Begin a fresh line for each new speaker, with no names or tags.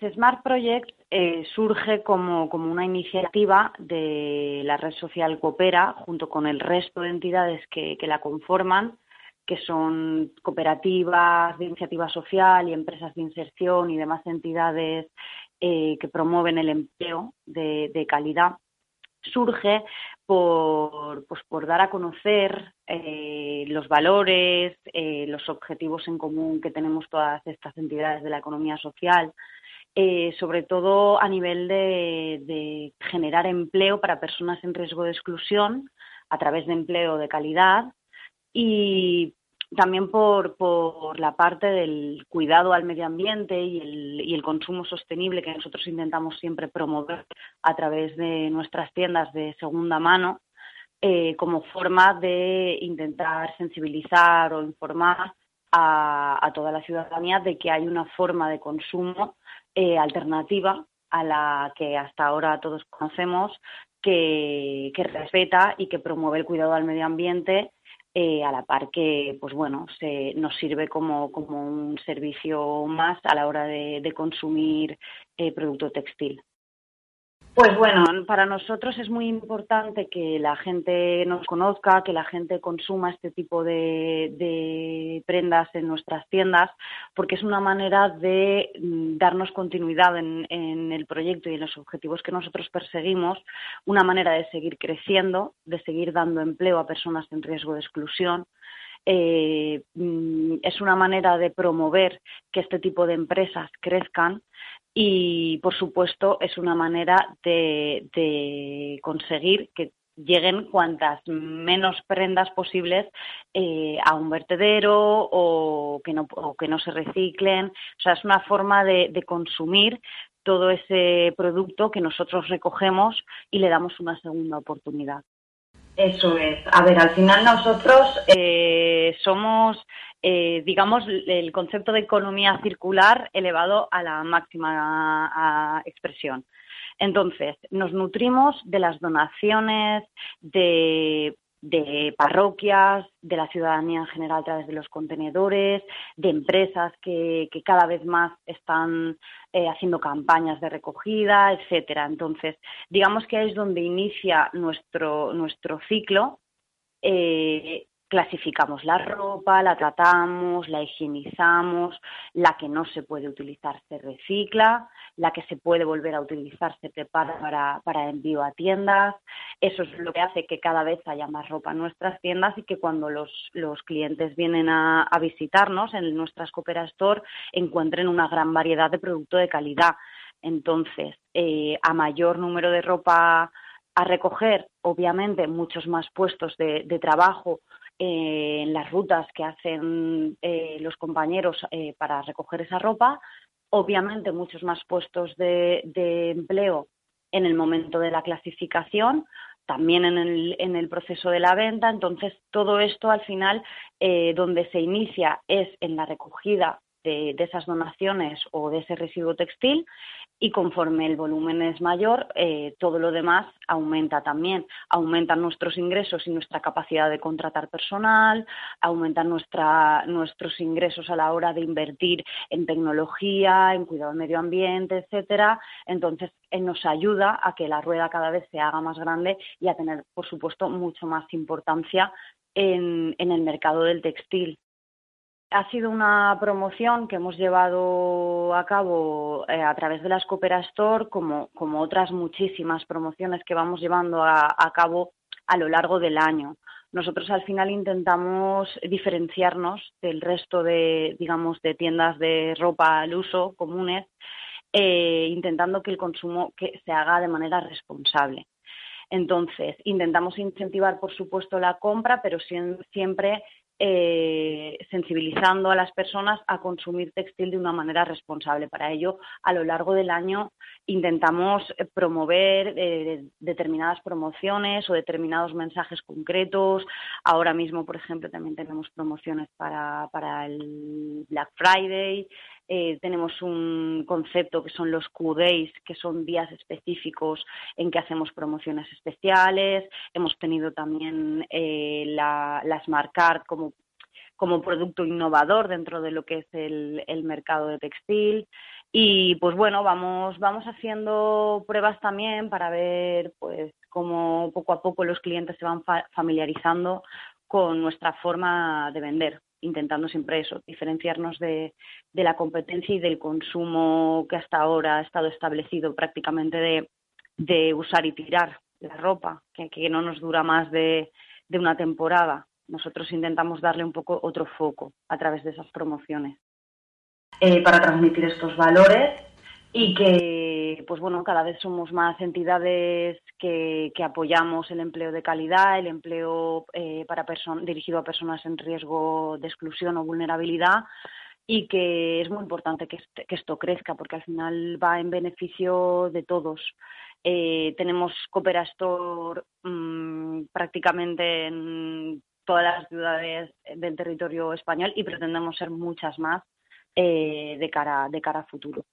Smart Project eh, surge como, una iniciativa de la red social Coopera, junto con el resto de entidades que, la conforman, que son cooperativas de iniciativa social y empresas de inserción y demás entidades eh, que promueven el empleo de, calidad. Surge por, pues, por dar a conocer eh, los valores, los objetivos en común que tenemos todas estas entidades de la economía social, eh, sobre todo a nivel de, generar empleo para personas en riesgo de exclusión a través de empleo de calidad y también por, la parte del cuidado al medio ambiente y el, consumo sostenible que nosotros intentamos siempre promover a través de nuestras tiendas de segunda mano eh, como forma de intentar sensibilizar o informar a, toda la ciudadanía de que hay una forma de consumo eh, alternativa a la que hasta ahora todos conocemos, que, respeta y que promueve el cuidado al medio ambiente eh, a la par que, pues bueno, se, nos sirve como, un servicio más a la hora de, consumir eh, producto textil. Pues bueno, para nosotros es muy importante que la gente nos conozca, que la gente consuma este tipo de, prendas en nuestras tiendas, porque es una manera de mm, darnos continuidad en, el proyecto y en los objetivos que nosotros perseguimos, una manera de seguir creciendo, de seguir dando empleo a personas en riesgo de exclusión, eh, mm, es una manera de promover que este tipo de empresas crezcan y, por supuesto, es una manera de, conseguir que lleguen cuantas menos prendas posibles eh, a un vertedero o que, no, que no se reciclen. O sea, es una forma de, consumir todo ese producto que nosotros recogemos y le damos una segunda oportunidad. Eso es. A ver, al final nosotros eh, somos eh, digamos, el concepto de economía circular elevado a la máxima expresión. Entonces, nos nutrimos de las donaciones de, parroquias, de la ciudadanía en general a través de los contenedores, de empresas que, cada vez más están eh, haciendo campañas de recogida, etcétera. Entonces, digamos que ahí es donde inicia nuestro, nuestro ciclo eh, clasificamos la ropa, la tratamos, la higienizamos, la que no se puede utilizar se recicla, la que se puede volver a utilizar se prepara para, para envío a tiendas. Eso es lo que hace que cada vez haya más ropa en nuestras tiendas y que cuando los, los clientes vienen a, visitarnos en nuestras Coopera Store encuentren una gran variedad de producto de calidad. Entonces, eh, a mayor número de ropa a recoger, obviamente, muchos más puestos de trabajo eh, en las rutas que hacen eh, los compañeros eh, para recoger esa ropa, obviamente muchos más puestos de, empleo en el momento de la clasificación, también en el, en el, proceso de la venta. Entonces, todo esto al final, donde se inicia es en la recogida de, esas donaciones o de ese residuo textil y conforme el volumen es mayor, eh, todo lo demás aumenta también. Aumentan nuestros ingresos y nuestra capacidad de contratar personal, aumentan nuestros ingresos a la hora de invertir en tecnología, en cuidado del medio ambiente, etcétera. Entonces, eh, nos ayuda a que la rueda cada vez se haga más grande y a tener, por supuesto, mucho más importancia en el mercado del textil ha sido una promoción que hemos llevado a cabo eh, a través de la Coopera Store, como, como, otras muchísimas promociones que vamos llevando a, cabo a lo largo del año. Nosotros al final intentamos diferenciarnos del resto de, digamos, de tiendas de ropa al uso comunes, eh, intentando que el consumo que se haga de manera responsable. Entonces, intentamos incentivar, por supuesto, la compra, pero siempre eh, sensibilizando a las personas a consumir textil de una manera responsable. Para ello, a lo largo del año intentamos eh, promover eh, determinadas promociones o determinados mensajes concretos. Ahora mismo, por ejemplo, también tenemos promociones para, para el Black Friday. Tenemos un concepto que son los Q-Days, que son días específicos en que hacemos promociones especiales. Hemos tenido también la, la como, como producto innovador dentro de lo que es el, el mercado de textil. Y pues bueno, vamos, vamos haciendo pruebas también para ver pues cómo poco a poco los clientes se van familiarizando con nuestra forma de vender, intentando siempre eso, diferenciarnos de, de la competencia y del consumo que hasta ahora ha estado establecido prácticamente de, de usar y tirar la ropa, que, que no nos dura más de, de una temporada. Nosotros intentamos darle un poco otro foco a través de esas promociones. Eh, para transmitir estos valores y que, pues bueno, cada vez somos más entidades que, que apoyamos el empleo de calidad, el empleo eh, para dirigido a personas en riesgo de exclusión o vulnerabilidad y que es muy importante que, que esto crezca porque al final va en beneficio de todos. Eh, tenemos Coopera Store mmm, prácticamente en todas las ciudades del territorio español y pretendemos ser muchas más eh, de, cara, de cara a futuro.